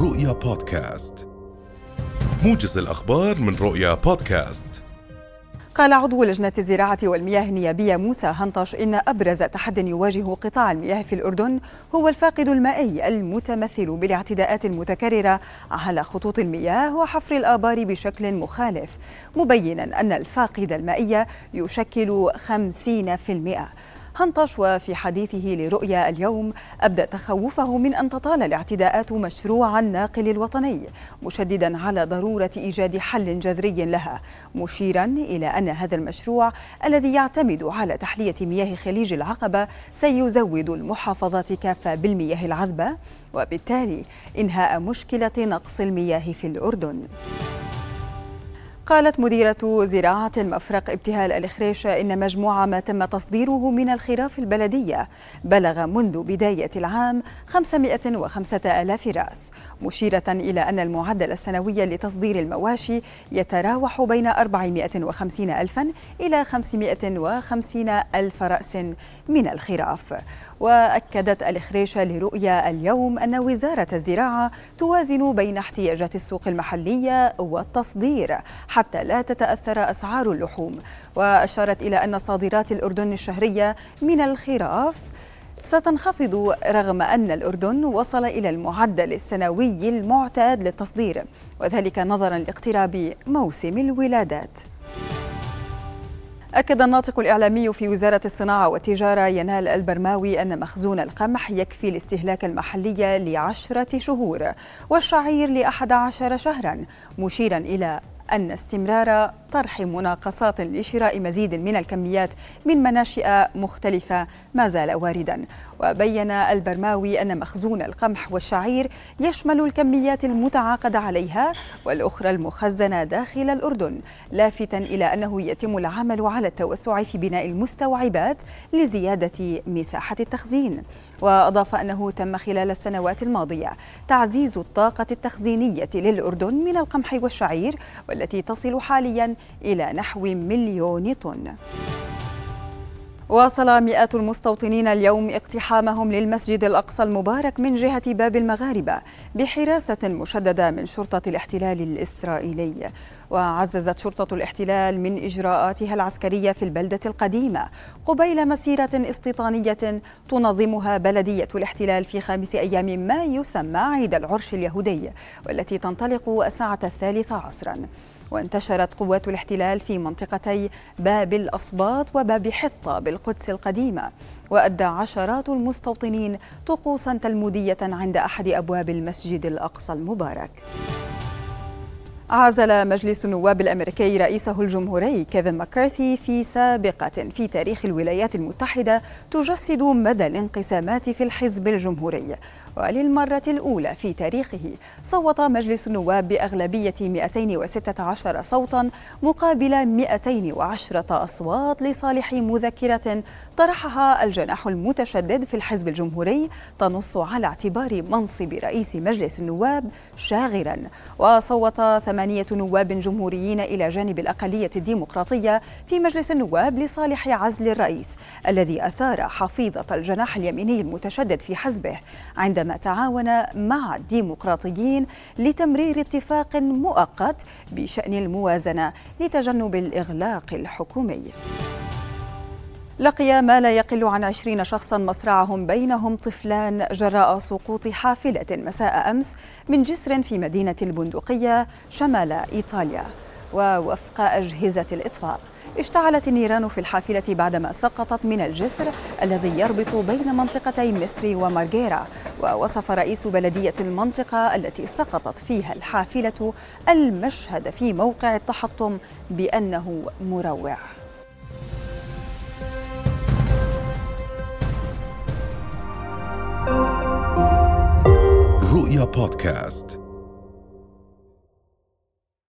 رؤيا بودكاست. موجز الأخبار من رؤيا بودكاست. قال عضو لجنة الزراعة والمياه النيابية موسى هنطش إن أبرز تحد يواجه قطاع المياه في الأردن هو الفاقد المائي المتمثل بالاعتداءات المتكررة على خطوط المياه وحفر الآبار بشكل مخالف مبينا أن الفاقد المائي يشكل 50% هنطش وفي حديثه لرؤيا اليوم أبدأ تخوفه من أن تطال الاعتداءات مشروع الناقل الوطني مشددا على ضرورة إيجاد حل جذري لها مشيرا إلى أن هذا المشروع الذي يعتمد على تحلية مياه خليج العقبة سيزود المحافظات كافة بالمياه العذبة وبالتالي إنهاء مشكلة نقص المياه في الأردن. قالت مديرة زراعة المفرق ابتهال الإخريشة إن مجموع ما تم تصديره من الخراف البلدية. بلغ منذ بداية العام 505 ألاف رأس. مشيرة إلى أن المعدل السنوي لتصدير المواشي يتراوح بين 450 ألفا إلى 550 ألف رأس من الخراف. وأكدت الإخريشة لرؤيا اليوم أن وزارة الزراعة توازن بين احتياجات السوق المحلية والتصدير حتى لا تتأثر أسعار اللحوم. وأشارت إلى أن صادرات الأردن الشهرية من الخراف ستنخفض رغم أن الأردن وصل إلى المعدل السنوي المعتاد للتصدير وذلك نظرا لاقتراب موسم الولادات. أكد الناطق الإعلامي في وزارة الصناعة والتجارة ينال البرماوي أن مخزون القمح يكفي الاستهلاك المحلي لعشرة شهور والشعير لأحد عشر شهرا مشيرا إلى أن استمرار طرح مناقصات لشراء مزيد من الكميات من مناشئ مختلفة ما زال واردا. وبين البرماوي أن مخزون القمح والشعير يشمل الكميات المتعاقد عليها والأخرى المخزنة داخل الأردن لافتا إلى أنه يتم العمل على التوسع في بناء المستوعبات لزيادة مساحة التخزين. وأضاف أنه تم خلال السنوات الماضية تعزيز الطاقة التخزينية للأردن من القمح والشعير والتي تصل حاليا إلى نحو مليون طن. واصل مئات المستوطنين اليوم اقتحامهم للمسجد الأقصى المبارك من جهة باب المغاربة بحراسة مشددة من شرطة الاحتلال الإسرائيلي. وعززت شرطة الاحتلال من إجراءاتها العسكرية في البلدة القديمة قبيل مسيرة استيطانية تنظمها بلدية الاحتلال في خامس أيام ما يسمى عيد العرش اليهودي والتي تنطلق الساعة الثالثة عصرا. وانتشرت قوات الاحتلال في منطقتي باب الأصباط وباب حطة بالقدس القديمة وأدى عشرات المستوطنين طقوسا تلمودية عند أحد أبواب المسجد الأقصى المبارك. عزل مجلس النواب الأمريكي رئيسه الجمهوري كيفن ماكارثي في سابقة في تاريخ الولايات المتحدة تجسد مدى الانقسامات في الحزب الجمهوري. وللمرة الأولى في تاريخه صوت مجلس النواب بأغلبية 216 صوتا مقابل 210 أصوات لصالح مذكرة طرحها الجناح المتشدد في الحزب الجمهوري تنص على اعتبار منصب رئيس مجلس النواب شاغرا. وصوت ثمانية نواب جمهوريين إلى جانب الأقلية الديمقراطية في مجلس النواب لصالح عزل الرئيس الذي أثار حفيظة الجناح اليميني المتشدد في حزبه عندما تعاون مع الديمقراطيين لتمرير اتفاق مؤقت بشأن الموازنة لتجنب الإغلاق الحكومي. لقي ما لا يقل عن عشرين شخصا مصرعهم بينهم طفلان جراء سقوط حافلة مساء أمس من جسر في مدينة البندقية شمال إيطاليا ووفق أجهزة الإطفاء. اشتعلت النيران في الحافلة بعدما سقطت من الجسر الذي يربط بين منطقتي ميستري ومارغيرا ووصف رئيس بلدية المنطقة التي سقطت فيها الحافلة المشهد في موقع التحطم بأنه مروع. رؤيا بودكاست